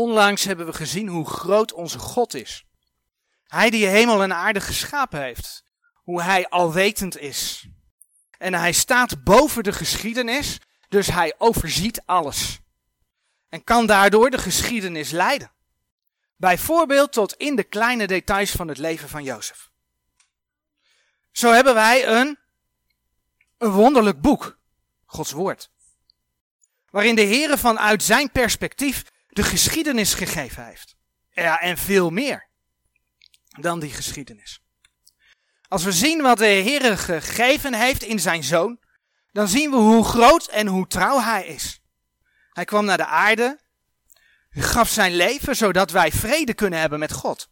Onlangs hebben we gezien hoe groot onze God is. Hij die hemel en aarde geschapen heeft. Hoe hij alwetend is. En hij staat boven de geschiedenis, dus hij overziet alles. En kan daardoor de geschiedenis leiden. Bijvoorbeeld tot in de kleine details van het leven van Jozef. Zo hebben wij een, een wonderlijk boek, Gods Woord. Waarin de Heer vanuit zijn perspectief de geschiedenis gegeven heeft. Ja, en veel meer dan die geschiedenis. Als we zien wat de Heer gegeven heeft in zijn zoon, dan zien we hoe groot en hoe trouw hij is. Hij kwam naar de aarde, gaf zijn leven zodat wij vrede kunnen hebben met God.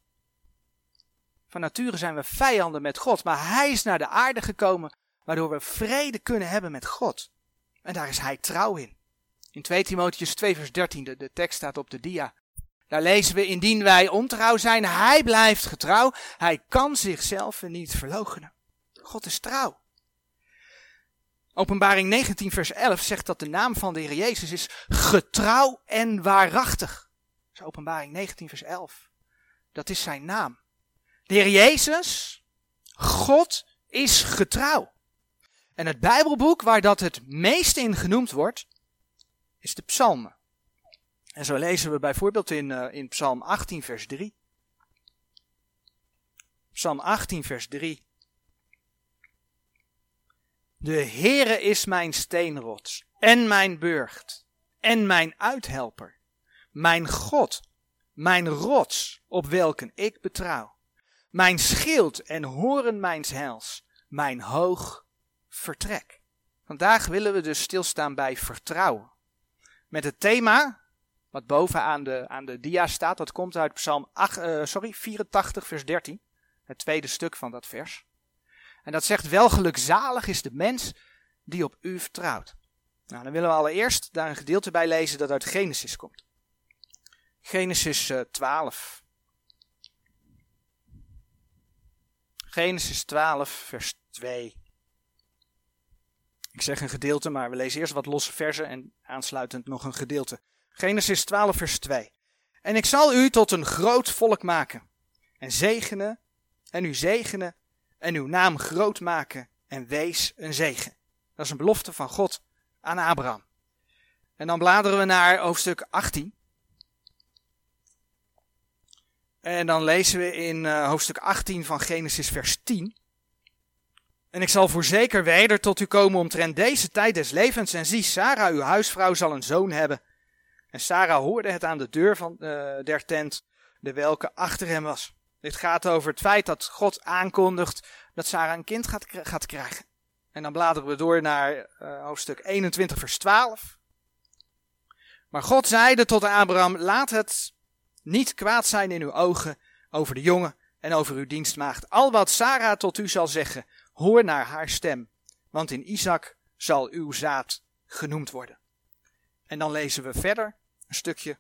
Van nature zijn we vijanden met God, maar hij is naar de aarde gekomen waardoor we vrede kunnen hebben met God. En daar is hij trouw in. In 2 Timotheus 2 vers 13, de, de tekst staat op de dia. Daar lezen we, indien wij ontrouw zijn, hij blijft getrouw. Hij kan zichzelf niet verloochenen. God is trouw. Openbaring 19 vers 11 zegt dat de naam van de Heer Jezus is getrouw en waarachtig. Dat is openbaring 19 vers 11. Dat is zijn naam. De Heer Jezus, God is getrouw. En het Bijbelboek waar dat het meest in genoemd wordt, is de psalmen. En zo lezen we bijvoorbeeld in, uh, in Psalm 18, vers 3. Psalm 18, vers 3. De Heere is mijn steenrots en mijn burcht en mijn uithelper, mijn God, mijn rots op welken ik betrouw, mijn schild en horen mijns heils, mijn hoog vertrek. Vandaag willen we dus stilstaan bij vertrouwen. Met het thema wat bovenaan de, aan de dia staat, dat komt uit Psalm 8, uh, sorry, 84, vers 13. Het tweede stuk van dat vers. En dat zegt, welgelukzalig is de mens die op u vertrouwt. Nou, dan willen we allereerst daar een gedeelte bij lezen dat uit Genesis komt. Genesis uh, 12. Genesis 12, vers 2. Ik zeg een gedeelte, maar we lezen eerst wat losse versen en aansluitend nog een gedeelte. Genesis 12, vers 2. En ik zal u tot een groot volk maken, en zegenen, en u zegenen, en uw naam groot maken, en wees een zegen. Dat is een belofte van God aan Abraham. En dan bladeren we naar hoofdstuk 18. En dan lezen we in uh, hoofdstuk 18 van Genesis vers 10. En ik zal voorzeker weder tot u komen omtrent deze tijd des levens. En zie, Sarah, uw huisvrouw, zal een zoon hebben. En Sarah hoorde het aan de deur van, uh, der tent, de welke achter hem was. Dit gaat over het feit dat God aankondigt dat Sarah een kind gaat, gaat krijgen. En dan bladeren we door naar uh, hoofdstuk 21, vers 12. Maar God zeide tot Abraham: Laat het niet kwaad zijn in uw ogen over de jongen en over uw dienstmaagd. Al wat Sarah tot u zal zeggen, hoor naar haar stem. Want in Isaac zal uw zaad genoemd worden. En dan lezen we verder een stukje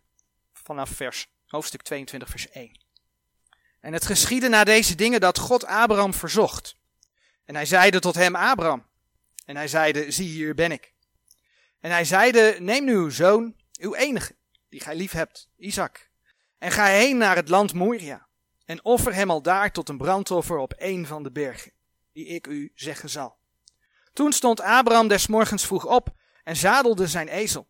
vanaf vers, hoofdstuk 22, vers 1. En het geschiedde na deze dingen dat God Abraham verzocht. En hij zeide tot hem, Abraham. En hij zeide, zie hier ben ik. En hij zeide, neem nu uw zoon, uw enige, die gij lief hebt, Isaac. En ga heen naar het land Moria. En offer hem al daar tot een brandoffer op een van de bergen, die ik u zeggen zal. Toen stond Abraham des morgens vroeg op en zadelde zijn ezel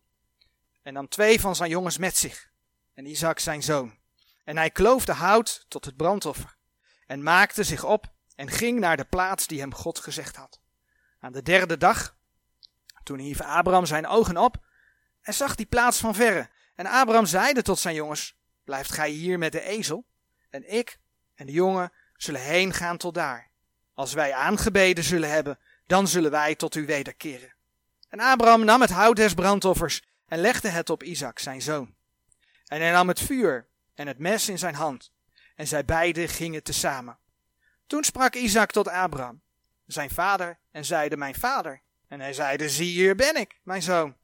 en nam twee van zijn jongens met zich, en Isaac zijn zoon. En hij kloof de hout tot het brandoffer, en maakte zich op en ging naar de plaats die hem God gezegd had. Aan de derde dag, toen hief Abraham zijn ogen op en zag die plaats van verre. En Abraham zeide tot zijn jongens, blijft gij hier met de ezel, en ik en de jongen zullen heen gaan tot daar. Als wij aangebeden zullen hebben, dan zullen wij tot u wederkeren. En Abraham nam het hout des brandoffers en legde het op Isaac, zijn zoon. En hij nam het vuur en het mes in zijn hand, en zij beiden gingen tezamen. Toen sprak Isaac tot Abraham, zijn vader, en zeide, mijn vader. En hij zeide, zie hier ben ik, mijn zoon.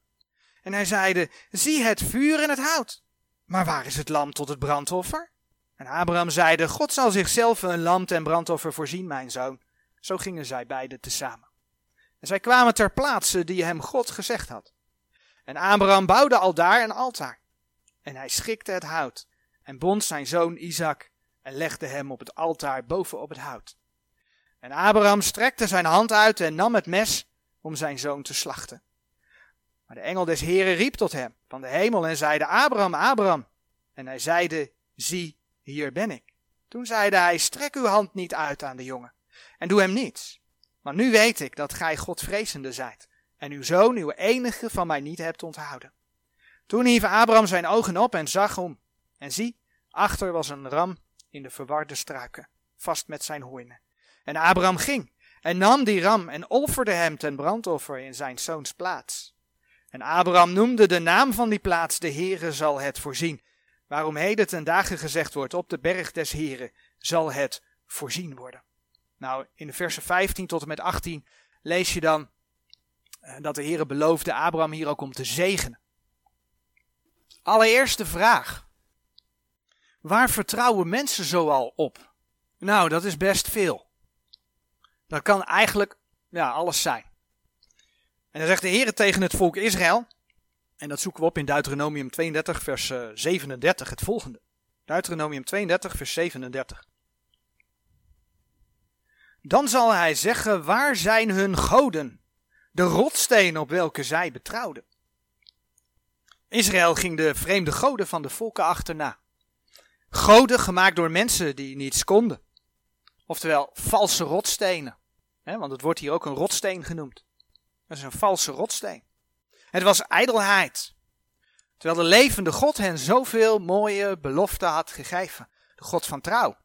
En hij zeide, zie het vuur en het hout. Maar waar is het lam tot het brandoffer? En Abraham zeide, God zal zichzelf een lam ten brandoffer voorzien, mijn zoon. Zo gingen zij beiden tezamen. En zij kwamen ter plaatse die hem God gezegd had. En Abraham bouwde al daar een altaar. En hij schikte het hout en bond zijn zoon Isaac en legde hem op het altaar boven op het hout. En Abraham strekte zijn hand uit en nam het mes om zijn zoon te slachten. Maar de engel des Heren riep tot hem van de hemel en zeide, Abraham, Abraham. En hij zeide, zie, hier ben ik. Toen zeide hij, strek uw hand niet uit aan de jongen en doe hem niets. Maar nu weet ik dat gij Godvrezende zijt en uw zoon, uw enige, van mij niet hebt onthouden. Toen hief Abraham zijn ogen op en zag om. En zie, achter was een ram in de verwarde struiken, vast met zijn hoornen. En Abraham ging en nam die ram en offerde hem ten brandoffer in zijn zoons plaats. En Abraham noemde de naam van die plaats, de Heere zal het voorzien. Waarom heden ten dagen gezegd wordt, op de berg des Heren zal het voorzien worden. Nou, in de versen 15 tot en met 18 lees je dan eh, dat de Heere beloofde Abraham hier ook om te zegenen. Allereerste vraag. Waar vertrouwen mensen zoal op? Nou, dat is best veel. Dat kan eigenlijk ja, alles zijn. En dan zegt de Heer tegen het volk Israël, en dat zoeken we op in Deuteronomium 32, vers 37, eh, het volgende. Deuteronomium 32, vers 37. Dan zal hij zeggen, waar zijn hun goden, de rotstenen op welke zij betrouwden? Israël ging de vreemde goden van de volken achterna. Goden gemaakt door mensen die niets konden. Oftewel valse rotstenen. want het wordt hier ook een rotsteen genoemd. Dat is een valse rotsteen. Het was ijdelheid. Terwijl de levende God hen zoveel mooie beloften had gegeven. De God van trouw.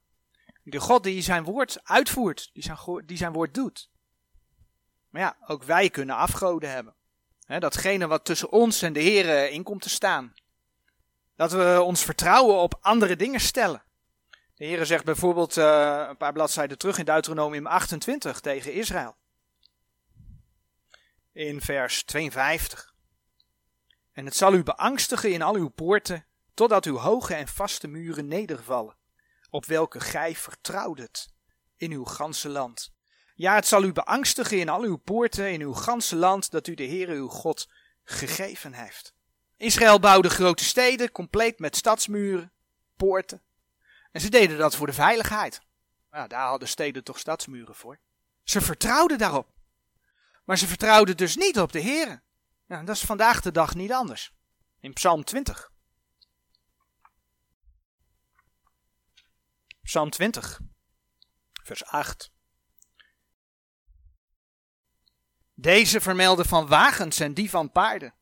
De God die zijn woord uitvoert, die zijn, die zijn woord doet. Maar ja, ook wij kunnen afgoden hebben. datgene wat tussen ons en de Heer in komt te staan. Dat we ons vertrouwen op andere dingen stellen. De Heer zegt bijvoorbeeld uh, een paar bladzijden terug in Deuteronomium 28 tegen Israël. In vers 52. En het zal u beangstigen in al uw poorten, totdat uw hoge en vaste muren nedervallen op welke gij vertrouwdet in uw ganse land. Ja, het zal u beangstigen in al uw poorten, in uw ganse land, dat u de Heere uw God gegeven heeft. Israël bouwde grote steden, compleet met stadsmuren, poorten. En ze deden dat voor de veiligheid. Nou, daar hadden steden toch stadsmuren voor. Ze vertrouwden daarop. Maar ze vertrouwden dus niet op de Heere. Nou, dat is vandaag de dag niet anders. In Psalm 20. Psalm 20, vers 8. Deze vermelden van wagens en die van paarden.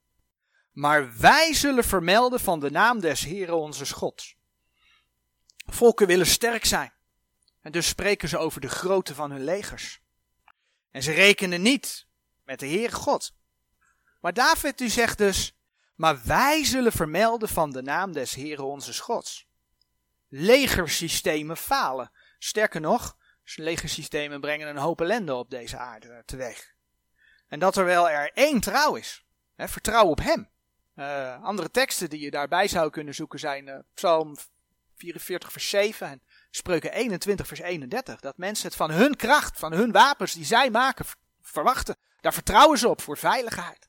Maar wij zullen vermelden van de naam des Heeren onze Gods. Volken willen sterk zijn. En dus spreken ze over de grootte van hun legers. En ze rekenen niet met de Heere God. Maar David u zegt dus, maar wij zullen vermelden van de naam des Heeren onze Gods legersystemen falen. Sterker nog, legersystemen brengen een hoop ellende op deze aarde teweeg. En dat er wel er één trouw is. Hè, op hem. Uh, andere teksten die je daarbij zou kunnen zoeken zijn uh, Psalm 44 vers 7 en Spreuken 21 vers 31. Dat mensen het van hun kracht, van hun wapens die zij maken, verwachten. Daar vertrouwen ze op voor veiligheid.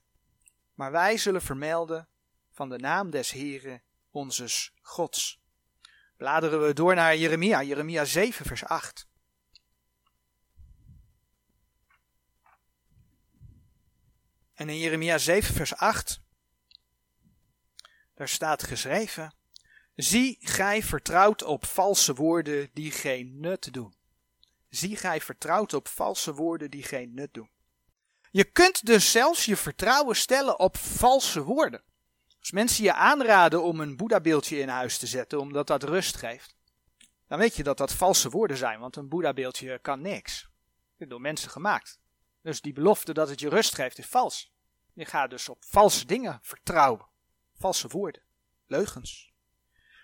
Maar wij zullen vermelden van de naam des Heren, onzes Gods bladeren we door naar Jeremia, Jeremia 7, vers 8. En in Jeremia 7, vers 8, daar staat geschreven: Zie, gij vertrouwt op valse woorden die geen nut doen. Zie, gij vertrouwt op valse woorden die geen nut doen. Je kunt dus zelfs je vertrouwen stellen op valse woorden. Als mensen je aanraden om een Boeddha-beeldje in huis te zetten, omdat dat rust geeft, dan weet je dat dat valse woorden zijn, want een Boeddha-beeldje kan niks. Het is door mensen gemaakt. Dus die belofte dat het je rust geeft is vals. Je gaat dus op valse dingen vertrouwen. Valse woorden. Leugens.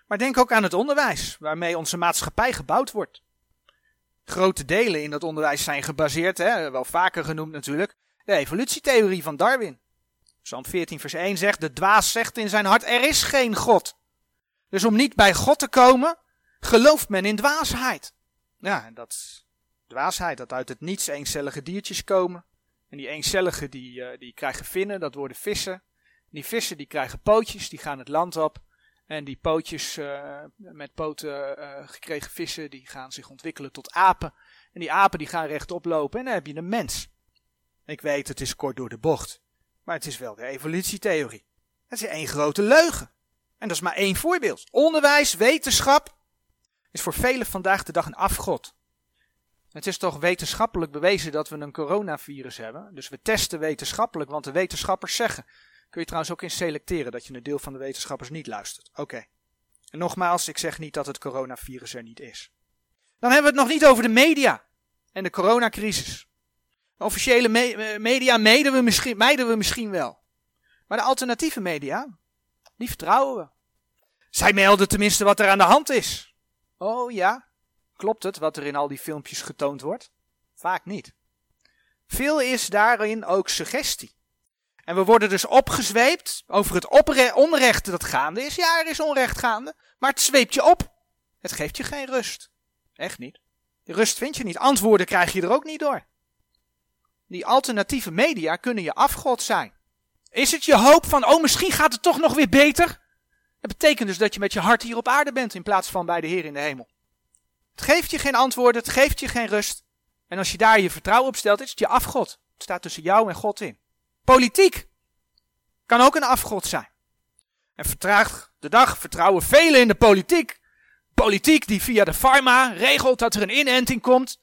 Maar denk ook aan het onderwijs, waarmee onze maatschappij gebouwd wordt. Grote delen in dat onderwijs zijn gebaseerd, hè, wel vaker genoemd natuurlijk, de evolutietheorie van Darwin. Psalm 14, vers 1 zegt: De dwaas zegt in zijn hart: Er is geen God. Dus om niet bij God te komen, gelooft men in dwaasheid. Ja, dat dwaasheid, dat uit het niets eencellige diertjes komen. En die eencellige die, uh, die krijgen vinnen, dat worden vissen. die vissen die krijgen pootjes, die gaan het land op. En die pootjes uh, met poten uh, gekregen vissen, die gaan zich ontwikkelen tot apen. En die apen die gaan rechtop lopen en dan heb je een mens. Ik weet, het is kort door de bocht. Maar het is wel de evolutietheorie. Het is één grote leugen. En dat is maar één voorbeeld. Onderwijs, wetenschap is voor velen vandaag de dag een afgod. Het is toch wetenschappelijk bewezen dat we een coronavirus hebben. Dus we testen wetenschappelijk, want de wetenschappers zeggen. Kun je trouwens ook in selecteren dat je een deel van de wetenschappers niet luistert. Oké. En nogmaals, ik zeg niet dat het coronavirus er niet is. Dan hebben we het nog niet over de media en de coronacrisis. De officiële me media mijden we, misschien, mijden we misschien wel. Maar de alternatieve media, die vertrouwen we. Zij melden tenminste wat er aan de hand is. Oh ja, klopt het wat er in al die filmpjes getoond wordt? Vaak niet. Veel is daarin ook suggestie. En we worden dus opgezweept over het onrecht dat gaande is. Ja, er is onrecht gaande, maar het zweept je op. Het geeft je geen rust. Echt niet. Die rust vind je niet. Antwoorden krijg je er ook niet door. Die alternatieve media kunnen je afgod zijn. Is het je hoop van, oh misschien gaat het toch nog weer beter? Dat betekent dus dat je met je hart hier op aarde bent in plaats van bij de Heer in de hemel. Het geeft je geen antwoorden, het geeft je geen rust. En als je daar je vertrouwen op stelt, is het je afgod. Het staat tussen jou en God in. Politiek kan ook een afgod zijn. En vertraagt de dag vertrouwen velen in de politiek. Politiek die via de pharma regelt dat er een inenting komt.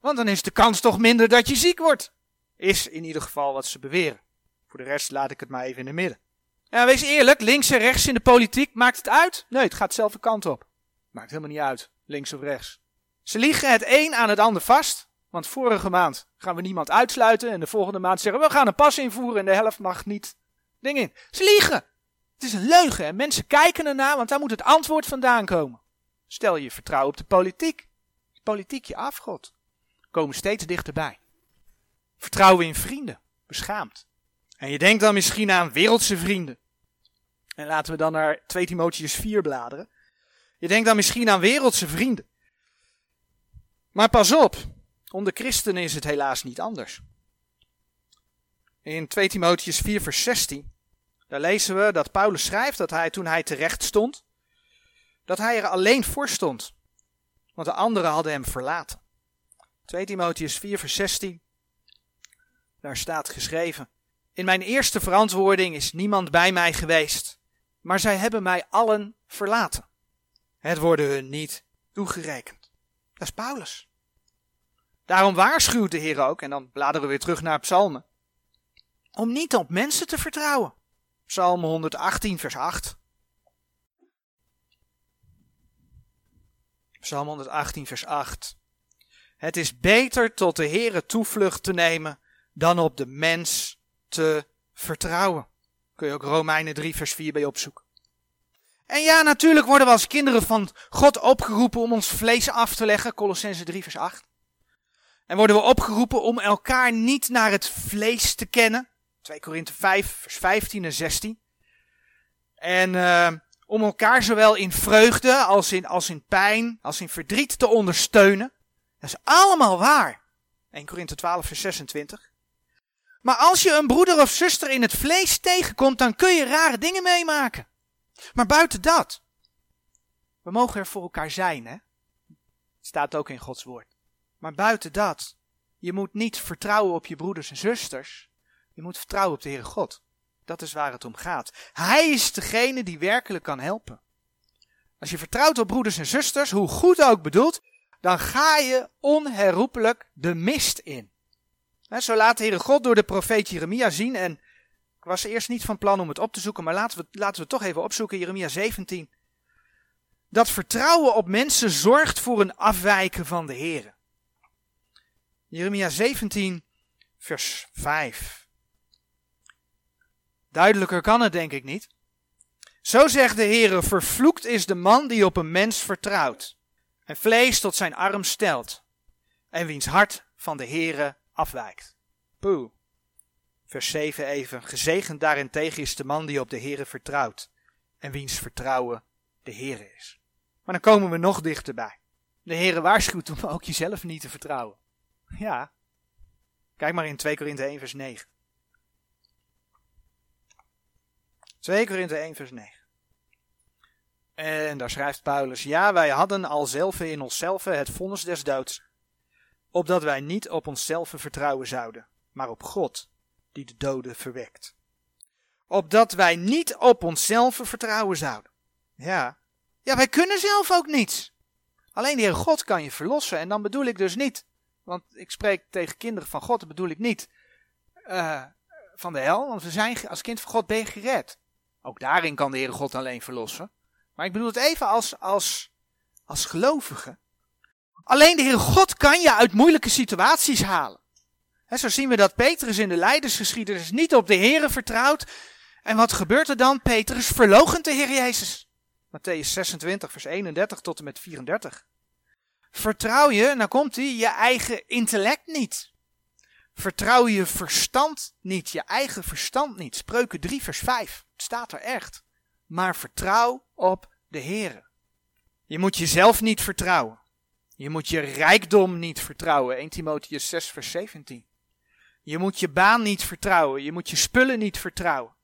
Want dan is de kans toch minder dat je ziek wordt. Is in ieder geval wat ze beweren. Voor de rest laat ik het maar even in de midden. Ja, wees eerlijk, links en rechts in de politiek, maakt het uit? Nee, het gaat dezelfde kant op. Maakt helemaal niet uit, links of rechts. Ze liegen het een aan het ander vast. Want vorige maand gaan we niemand uitsluiten en de volgende maand zeggen we gaan een pas invoeren en de helft mag niet ding in. Ze liegen. Het is een leugen en mensen kijken ernaar, want daar moet het antwoord vandaan komen. Stel je vertrouwen op de politiek. Politiek je afgod. Komen steeds dichterbij. Vertrouwen in vrienden. Beschaamd. En je denkt dan misschien aan wereldse vrienden. En laten we dan naar 2 Timotheus 4 bladeren. Je denkt dan misschien aan wereldse vrienden. Maar pas op, onder christenen is het helaas niet anders. In 2 Timotheus 4 vers 16, daar lezen we dat Paulus schrijft dat hij toen hij terecht stond, dat hij er alleen voor stond, want de anderen hadden hem verlaten. 2 Timotheus 4 vers 16, daar staat geschreven, in mijn eerste verantwoording is niemand bij mij geweest, maar zij hebben mij allen verlaten. Het worden hun niet toegerekend. Dat is Paulus. Daarom waarschuwt de Heer ook, en dan bladeren we weer terug naar Psalmen, om niet op mensen te vertrouwen. Psalm 118, vers 8. Psalm 118, vers 8. Het is beter tot de Heere toevlucht te nemen dan op de mens te vertrouwen. Kun je ook Romeinen 3, vers 4 bij opzoeken. En ja, natuurlijk worden we als kinderen van God opgeroepen om ons vlees af te leggen. Colossense 3, vers 8. En worden we opgeroepen om elkaar niet naar het vlees te kennen. 2 Korinthe 5, vers 15 en 16. En uh, om elkaar zowel in vreugde als in, als in pijn, als in verdriet te ondersteunen. Dat is allemaal waar. 1 Korinthe 12, vers 26. Maar als je een broeder of zuster in het vlees tegenkomt, dan kun je rare dingen meemaken. Maar buiten dat, we mogen er voor elkaar zijn, hè? Staat ook in Gods woord. Maar buiten dat, je moet niet vertrouwen op je broeders en zusters. Je moet vertrouwen op de Heere God. Dat is waar het om gaat. Hij is degene die werkelijk kan helpen. Als je vertrouwt op broeders en zusters, hoe goed ook bedoeld, dan ga je onherroepelijk de mist in. Zo laat de Heere God door de profeet Jeremia zien, en ik was eerst niet van plan om het op te zoeken, maar laten we, laten we het toch even opzoeken, Jeremia 17. Dat vertrouwen op mensen zorgt voor een afwijken van de Heere. Jeremia 17, vers 5. Duidelijker kan het denk ik niet. Zo zegt de Heere, vervloekt is de man die op een mens vertrouwt en vlees tot zijn arm stelt en wiens hart van de Heere afwijkt. Poeh. Vers 7 even. Gezegend daarentegen is de man die op de Heere vertrouwt en wiens vertrouwen de Heere is. Maar dan komen we nog dichterbij. De Heere waarschuwt om ook jezelf niet te vertrouwen. Ja. Kijk maar in 2 Korinthe 1 vers 9. 2 Korinthe 1 vers 9. En daar schrijft Paulus, ja, wij hadden al zelf in onszelf het vonnis des doods, opdat wij niet op onszelf vertrouwen zouden, maar op God, die de doden verwekt. Opdat wij niet op onszelf vertrouwen zouden. Ja, ja, wij kunnen zelf ook niets. Alleen de Heer God kan je verlossen. En dan bedoel ik dus niet, want ik spreek tegen kinderen van God, dat bedoel ik niet uh, van de hel. Want we zijn als kind van God ben je gered. Ook daarin kan de Heere God alleen verlossen. Maar ik bedoel het even als, als, als gelovige. Alleen de Heere God kan je uit moeilijke situaties halen. Zo zien we dat Petrus in de leidersgeschiedenis niet op de Heere vertrouwt. En wat gebeurt er dan? Petrus verloochent de Heer Jezus. Matthäus 26, vers 31 tot en met 34. Vertrouw je, nou komt hij, je eigen intellect niet. Vertrouw je verstand niet, je eigen verstand niet. Spreuken 3, vers 5. Het staat er echt. Maar vertrouw op de Heer. Je moet jezelf niet vertrouwen. Je moet je rijkdom niet vertrouwen. 1 Timotheus 6, vers 17. Je moet je baan niet vertrouwen. Je moet je spullen niet vertrouwen.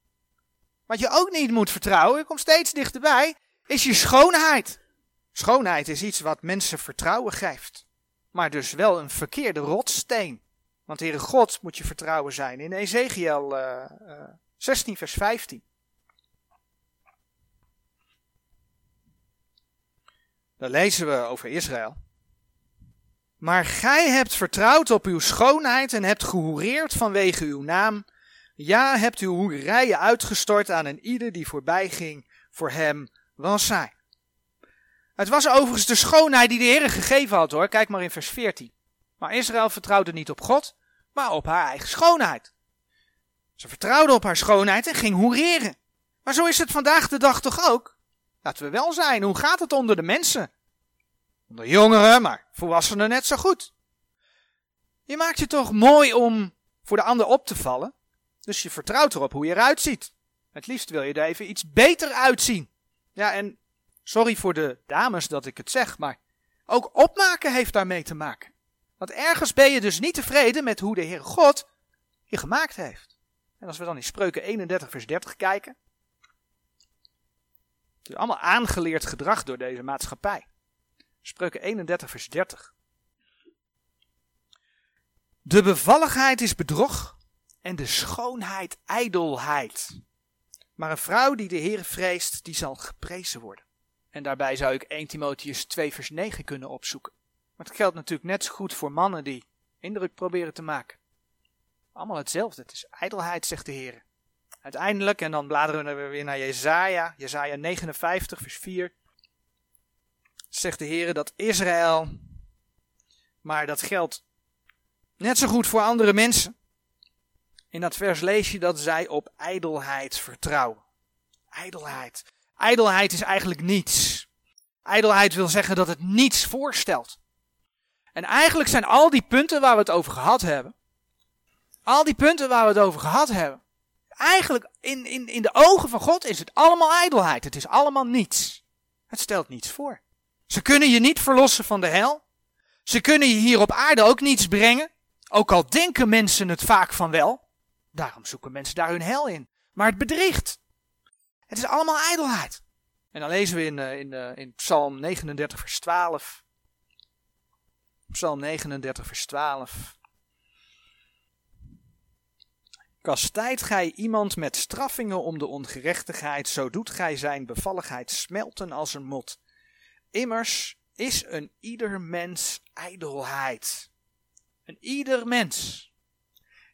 Wat je ook niet moet vertrouwen, je komt steeds dichterbij, is je schoonheid. Schoonheid is iets wat mensen vertrouwen geeft. Maar dus wel een verkeerde rotsteen. Want Heere God moet je vertrouwen zijn. In Ezekiel uh, uh, 16 vers 15. Daar lezen we over Israël. Maar gij hebt vertrouwd op uw schoonheid en hebt gehoereerd vanwege uw naam. Ja, hebt uw hoerijen uitgestort aan een ieder die voorbij ging. Voor hem was zij. Het was overigens de schoonheid die de Heer gegeven had hoor. Kijk maar in vers 14. Maar Israël vertrouwde niet op God, maar op haar eigen schoonheid. Ze vertrouwde op haar schoonheid en ging hoereren. Maar zo is het vandaag de dag toch ook? Laten we wel zijn, hoe gaat het onder de mensen? Onder jongeren, maar volwassenen net zo goed. Je maakt je toch mooi om voor de ander op te vallen, dus je vertrouwt erop hoe je eruit ziet. Het liefst wil je er even iets beter uitzien. Ja, en sorry voor de dames dat ik het zeg, maar ook opmaken heeft daarmee te maken. Want ergens ben je dus niet tevreden met hoe de Heer God je gemaakt heeft. En als we dan in Spreuken 31 vers 30 kijken. Het is allemaal aangeleerd gedrag door deze maatschappij. Spreuken 31 vers 30. De bevalligheid is bedrog en de schoonheid ijdelheid. Maar een vrouw die de Heer vreest, die zal geprezen worden. En daarbij zou ik 1 Timotheus 2 vers 9 kunnen opzoeken. Maar het geldt natuurlijk net zo goed voor mannen die indruk proberen te maken. Allemaal hetzelfde, het is ijdelheid, zegt de Heer. Uiteindelijk, en dan bladeren we weer naar Jezaja, Jezaja 59 vers 4, zegt de Heer dat Israël, maar dat geldt net zo goed voor andere mensen, in dat vers lees je dat zij op ijdelheid vertrouwen. Ijdelheid. Ijdelheid is eigenlijk niets. Ijdelheid wil zeggen dat het niets voorstelt. En eigenlijk zijn al die punten waar we het over gehad hebben, al die punten waar we het over gehad hebben, eigenlijk in, in, in de ogen van God is het allemaal ijdelheid. Het is allemaal niets. Het stelt niets voor. Ze kunnen je niet verlossen van de hel. Ze kunnen je hier op aarde ook niets brengen. Ook al denken mensen het vaak van wel. Daarom zoeken mensen daar hun hel in. Maar het bedriegt. Het is allemaal ijdelheid. En dan lezen we in, uh, in, uh, in Psalm 39, vers 12. Psalm 39, vers 12. Kastijdt gij iemand met straffingen om de ongerechtigheid, zo doet gij zijn bevalligheid smelten als een mot. Immers is een ieder mens ijdelheid. Een ieder mens.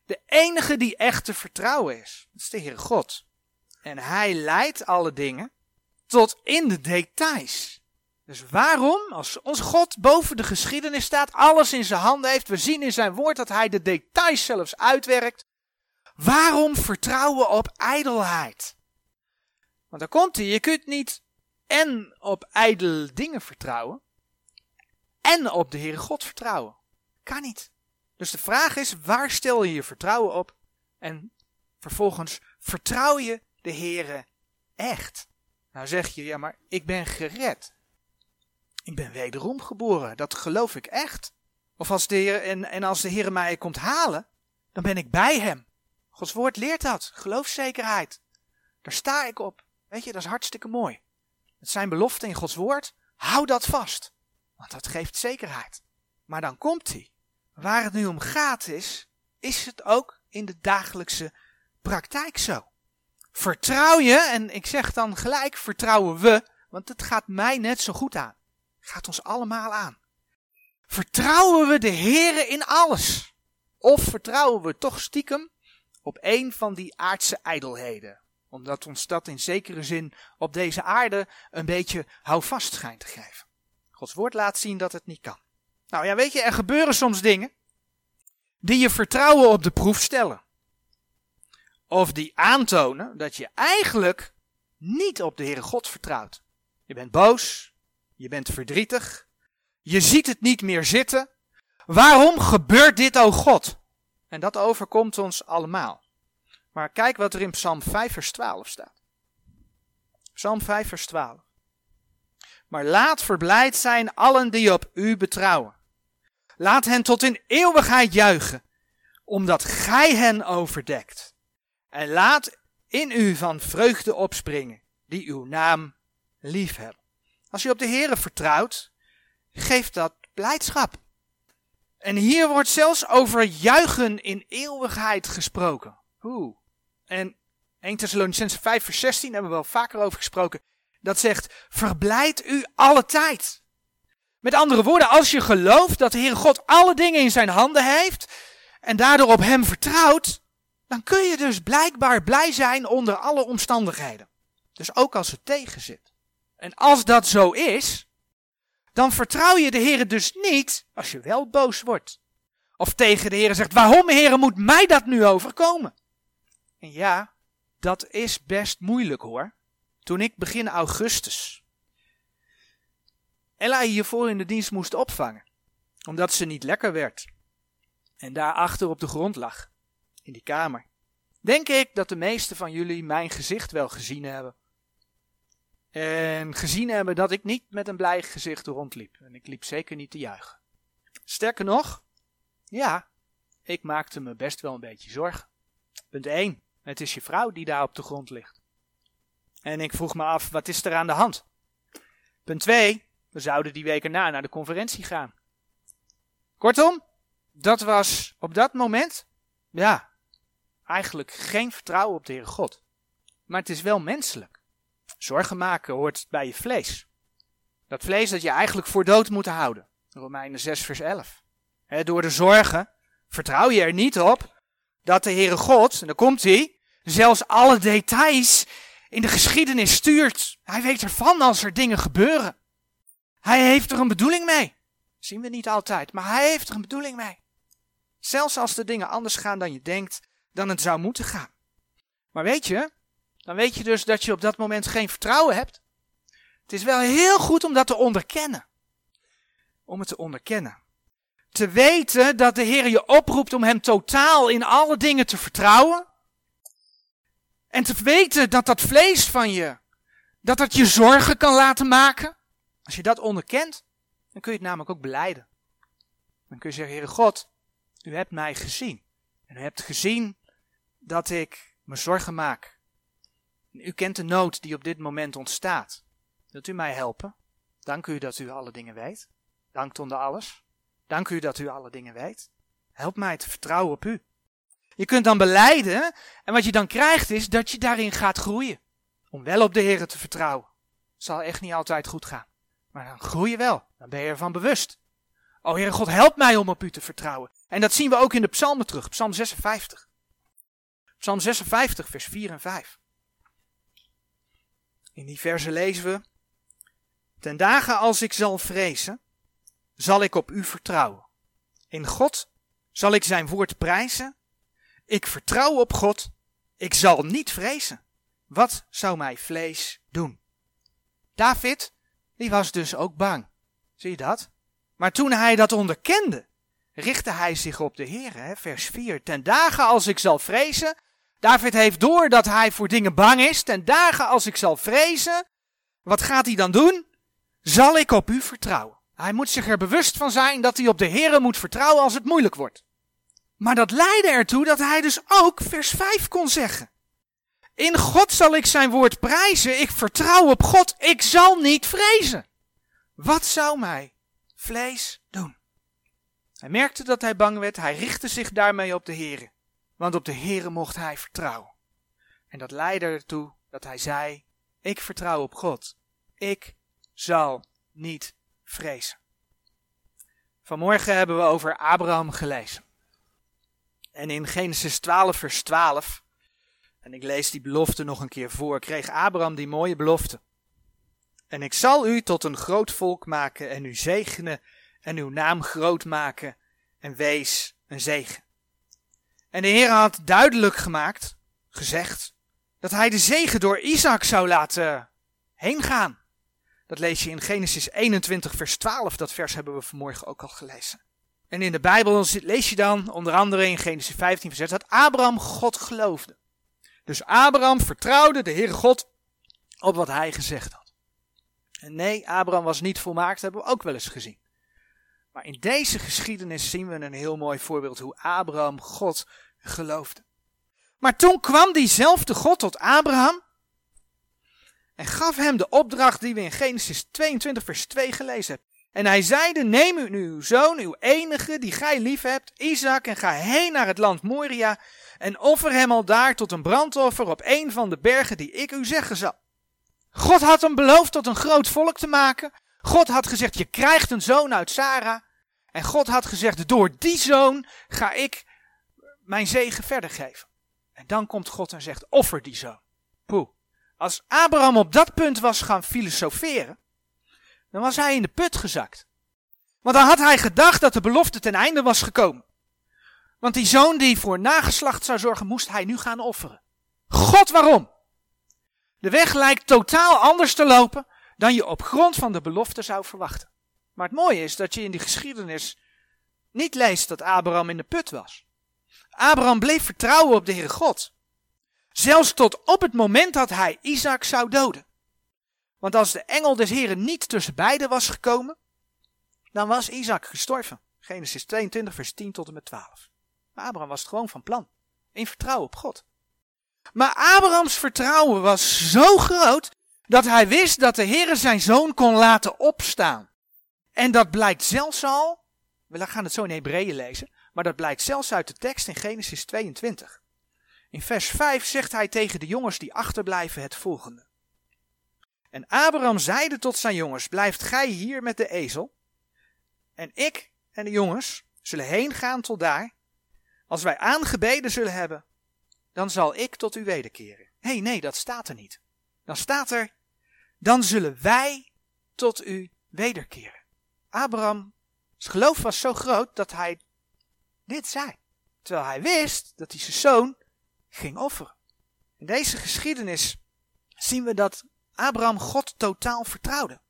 De enige die echt te vertrouwen is, dat is de Heere God. En hij leidt alle dingen tot in de details. Dus waarom, als onze God boven de geschiedenis staat, alles in zijn handen heeft, we zien in zijn woord dat hij de details zelfs uitwerkt, waarom vertrouwen op ijdelheid? Want daar komt hij, je kunt niet en op ijdele dingen vertrouwen, en op de Heere God vertrouwen. Kan niet. Dus de vraag is, waar stel je je vertrouwen op? En vervolgens, vertrouw je de Heere echt? Nou zeg je, ja maar ik ben gered. Ik ben wederom geboren, dat geloof ik echt. Of als de Heer, en, en als de Heer mij komt halen, dan ben ik bij hem. Gods woord leert dat, geloofszekerheid. Daar sta ik op. Weet je, dat is hartstikke mooi. Het zijn beloften in Gods woord. Hou dat vast. Want dat geeft zekerheid. Maar dan komt hij. Waar het nu om gaat is, is het ook in de dagelijkse praktijk zo. Vertrouw je, en ik zeg dan gelijk vertrouwen we, want het gaat mij net zo goed aan. Gaat ons allemaal aan. Vertrouwen we de Here in alles? Of vertrouwen we toch stiekem op een van die aardse ijdelheden? Omdat ons dat in zekere zin op deze aarde een beetje houvast schijnt te geven. Gods woord laat zien dat het niet kan. Nou ja, weet je, er gebeuren soms dingen die je vertrouwen op de proef stellen. Of die aantonen dat je eigenlijk niet op de Heere God vertrouwt. Je bent boos, je bent verdrietig, je ziet het niet meer zitten. Waarom gebeurt dit, o God? En dat overkomt ons allemaal. Maar kijk wat er in Psalm 5 vers 12 staat. Psalm 5 vers 12. Maar laat verblijd zijn allen die op u betrouwen. Laat hen tot in eeuwigheid juichen, omdat gij hen overdekt. En laat in u van vreugde opspringen, die uw naam lief hebben. Als je op de Heere vertrouwt, geeft dat blijdschap. En hier wordt zelfs over juichen in eeuwigheid gesproken. Hoe? En 1 Thessalonicense 5 vers 16 hebben we wel vaker over gesproken. Dat zegt, verblijd u alle tijd. Met andere woorden, als je gelooft dat de Heere God alle dingen in zijn handen heeft en daardoor op hem vertrouwt, dan kun je dus blijkbaar blij zijn onder alle omstandigheden. Dus ook als het tegen zit. En als dat zo is, dan vertrouw je de Heer dus niet als je wel boos wordt. Of tegen de Heer zegt, waarom Heer moet mij dat nu overkomen? En ja, dat is best moeilijk hoor. Toen ik begin augustus Ella hiervoor in de dienst moest opvangen, omdat ze niet lekker werd en daar achter op de grond lag, in die kamer. Denk ik dat de meesten van jullie mijn gezicht wel gezien hebben. En gezien hebben dat ik niet met een blij gezicht rondliep. En ik liep zeker niet te juichen. Sterker nog, ja, ik maakte me best wel een beetje zorgen. Punt 1. Het is je vrouw die daar op de grond ligt. En ik vroeg me af, wat is er aan de hand? Punt 2. We zouden die week erna naar de conferentie gaan. Kortom, dat was op dat moment, ja, eigenlijk geen vertrouwen op de Heere God. Maar het is wel menselijk. Zorgen maken hoort bij je vlees. Dat vlees dat je eigenlijk voor dood moet houden. Romeinen 6 vers 11. door de zorgen vertrouw je er niet op dat de Heere God, en dan komt hij, zelfs alle details in de geschiedenis stuurt. Hij weet ervan als er dingen gebeuren. Hij heeft er een bedoeling mee. Zien we niet altijd, maar hij heeft er een bedoeling mee. Zelfs als de dingen anders gaan dan je denkt, dan het zou moeten gaan. Maar weet je, dan weet je dus dat je op dat moment geen vertrouwen hebt. Het is wel heel goed om dat te onderkennen. Om het te onderkennen. Te weten dat de Heer je oproept om Hem totaal in alle dingen te vertrouwen. En te weten dat dat vlees van je, dat dat je zorgen kan laten maken. Als je dat onderkent, dan kun je het namelijk ook beleiden. Dan kun je zeggen, Heere God, u hebt mij gezien. En u hebt gezien dat ik me zorgen maak. U kent de nood die op dit moment ontstaat. Wilt u mij helpen? Dank u dat u alle dingen weet. Dank onder alles. Dank u dat u alle dingen weet. Help mij te vertrouwen op u. Je kunt dan beleiden en wat je dan krijgt is dat je daarin gaat groeien. Om wel op de Heer te vertrouwen. Het zal echt niet altijd goed gaan. Maar dan groei je wel. Dan ben je ervan bewust. O Heere God, help mij om op u te vertrouwen. En dat zien we ook in de psalmen terug. Psalm 56. Psalm 56, vers 4 en 5. In die verse lezen we: Ten dagen als ik zal vrezen, zal ik op u vertrouwen. In God zal ik zijn woord prijzen. Ik vertrouw op God. Ik zal niet vrezen. Wat zou mij vlees doen? David, die was dus ook bang. Zie je dat? Maar toen hij dat onderkende, richtte hij zich op de Heer. Vers 4. Ten dagen als ik zal vrezen, David heeft door dat hij voor dingen bang is. Ten dagen als ik zal vrezen, wat gaat hij dan doen? Zal ik op u vertrouwen? Hij moet zich er bewust van zijn dat hij op de Heere moet vertrouwen als het moeilijk wordt. Maar dat leidde ertoe dat hij dus ook vers 5 kon zeggen. In God zal ik zijn woord prijzen. Ik vertrouw op God. Ik zal niet vrezen. Wat zou mij vlees doen? Hij merkte dat hij bang werd. Hij richtte zich daarmee op de Heer. Want op de Heer mocht hij vertrouwen. En dat leidde ertoe dat hij zei: Ik vertrouw op God. Ik zal niet vrezen. Vanmorgen hebben we over Abraham gelezen. En in Genesis 12, vers 12, en ik lees die belofte nog een keer voor, kreeg Abraham die mooie belofte. En ik zal u tot een groot volk maken en u zegenen en uw naam groot maken en wees een zegen. En de Heer had duidelijk gemaakt, gezegd, dat hij de zegen door Isaac zou laten heen gaan. Dat lees je in Genesis 21, vers 12. Dat vers hebben we vanmorgen ook al gelezen. En in de Bijbel lees je dan onder andere in Genesis 15, vers 6 dat Abraham God geloofde. Dus Abraham vertrouwde de Heere God op wat hij gezegd had. En nee, Abraham was niet volmaakt, hebben we ook wel eens gezien. Maar in deze geschiedenis zien we een heel mooi voorbeeld hoe Abraham God geloofde. Maar toen kwam diezelfde God tot Abraham en gaf hem de opdracht die we in Genesis 22 vers 2 gelezen hebben. En hij zeide, neem u nu uw zoon, uw enige, die gij lief hebt, Isaac, en ga heen naar het land Moria, en offer hem al daar tot een brandoffer op een van de bergen die ik u zeggen zal. God had hem beloofd tot een groot volk te maken. God had gezegd, je krijgt een zoon uit Sarah. En God had gezegd, door die zoon ga ik mijn zegen verder geven. En dan komt God en zegt, offer die zoon. Poeh. Als Abraham op dat punt was gaan filosoferen, dan was hij in de put gezakt. Want dan had hij gedacht dat de belofte ten einde was gekomen. Want die zoon die voor nageslacht zou zorgen, moest hij nu gaan offeren. God waarom? De weg lijkt totaal anders te lopen dan je op grond van de belofte zou verwachten. Maar het mooie is dat je in die geschiedenis niet leest dat Abraham in de put was. Abraham bleef vertrouwen op de Heere God. Zelfs tot op het moment dat hij Isaac zou doden. Want als de engel des Heren niet tussen beiden was gekomen, dan was Isaac gestorven. Genesis 22, vers 10 tot en met 12. Maar Abraham was het gewoon van plan. In vertrouwen op God. Maar Abrahams vertrouwen was zo groot dat hij wist dat de Heer zijn zoon kon laten opstaan. En dat blijkt zelfs al, we gaan het zo in Hebreeën lezen, maar dat blijkt zelfs uit de tekst in Genesis 22. In vers 5 zegt hij tegen de jongens die achterblijven het volgende. En Abraham zeide tot zijn jongens, blijft gij hier met de ezel, en ik en de jongens zullen heen gaan tot daar. Als wij aangebeden zullen hebben, dan zal ik tot u wederkeren. Hé, hey, nee, dat staat er niet. Dan staat er, dan zullen wij tot u wederkeren. Abrahams geloof was zo groot dat hij dit zei. Terwijl hij wist dat hij zijn zoon ging offeren. In deze geschiedenis zien we dat Abraham God totaal vertrouwde.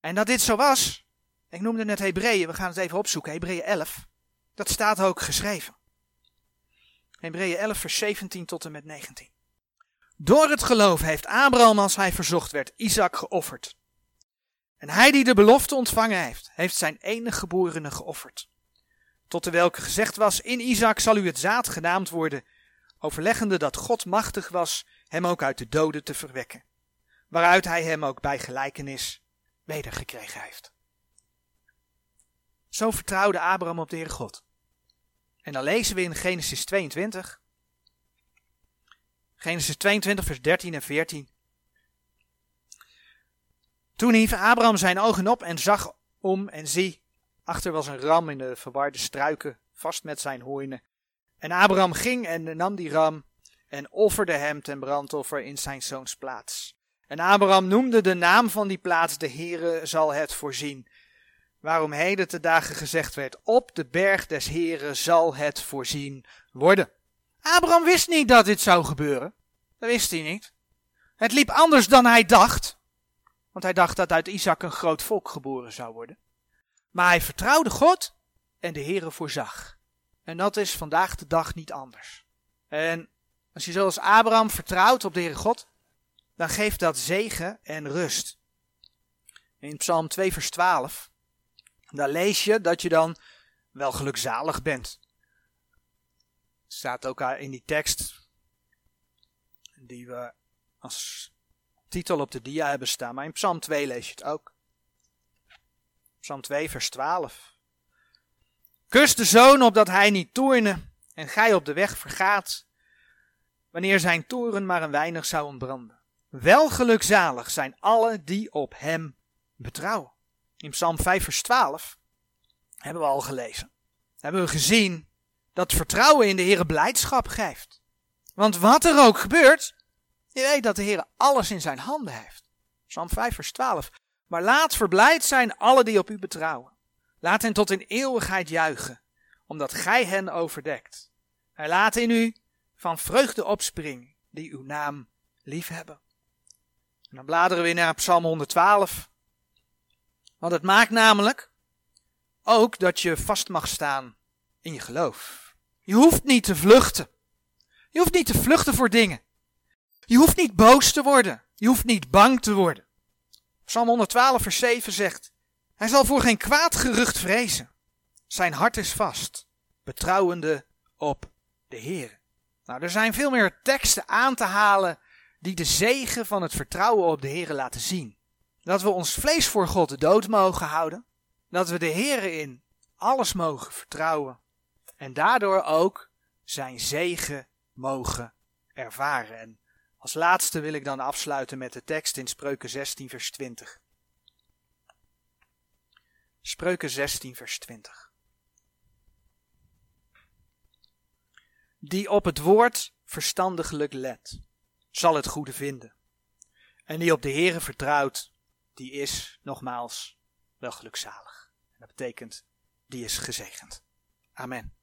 En dat dit zo was, ik noemde net Hebreeën, we gaan het even opzoeken, Hebreeën 11. Dat staat ook geschreven. Hebreeën 11 vers 17 tot en met 19. Door het geloof heeft Abraham als hij verzocht werd Isaac geofferd. En hij die de belofte ontvangen heeft, heeft zijn enige geborene geofferd. Tot de welke gezegd was, in Isaac zal u het zaad genaamd worden, overleggende dat God machtig was hem ook uit de doden te verwekken, waaruit hij hem ook bij gelijkenis wedergekregen heeft. Zo vertrouwde Abraham op de Heer God. En dan lezen we in Genesis 22, Genesis 22, vers 13 en 14. Toen hief Abraham zijn ogen op en zag om en zie, achter was een ram in de verwarde struiken, vast met zijn hoornen. En Abraham ging en nam die ram en offerde hem ten brandoffer in zijn zoons plaats. En Abraham noemde de naam van die plaats, de Heere zal het voorzien. Waarom heden te dagen gezegd werd, op de berg des Heren zal het voorzien worden. Abraham wist niet dat dit zou gebeuren. Dat wist hij niet. Het liep anders dan hij dacht. Want hij dacht dat uit Isaac een groot volk geboren zou worden. Maar hij vertrouwde God en de Heere voorzag. En dat is vandaag de dag niet anders. En als je zoals Abraham vertrouwt op de Heere God, dan geeft dat zegen en rust. In Psalm 2 vers 12, daar lees je dat je dan wel gelukzalig bent. Staat ook in die tekst. die we als titel op de dia hebben staan. Maar in Psalm 2 lees je het ook. Psalm 2, vers 12. Kus de zoon opdat hij niet toorne en gij op de weg vergaat, wanneer zijn toren maar een weinig zou ontbranden. Wel gelukzalig zijn alle die op hem betrouwen. In Psalm 5, vers 12 hebben we al gelezen. Hebben we gezien dat vertrouwen in de Heer blijdschap geeft. Want wat er ook gebeurt, je weet dat de Heer alles in zijn handen heeft. Psalm 5, vers 12. Maar laat verblijd zijn alle die op u betrouwen. Laat hen tot in eeuwigheid juichen, omdat gij hen overdekt. Hij laat in u van vreugde opspringen, die uw naam liefhebben. En dan bladeren we naar Psalm 112. Want het maakt namelijk ook dat je vast mag staan in je geloof. Je hoeft niet te vluchten. Je hoeft niet te vluchten voor dingen. Je hoeft niet boos te worden. Je hoeft niet bang te worden. Psalm 112, vers 7 zegt: Hij zal voor geen kwaad gerucht vrezen. Zijn hart is vast, betrouwende op de Heer. Nou, er zijn veel meer teksten aan te halen die de zegen van het vertrouwen op de Heer laten zien. Dat we ons vlees voor God dood mogen houden. Dat we de Heer in alles mogen vertrouwen. En daardoor ook zijn zegen mogen ervaren. En als laatste wil ik dan afsluiten met de tekst in Spreuken 16, vers 20. Spreuken 16, vers 20. Die op het woord verstandiglijk let, zal het goede vinden. En die op de Heere vertrouwt, die is, nogmaals, wel gelukzalig. En dat betekent, die is gezegend. Amen.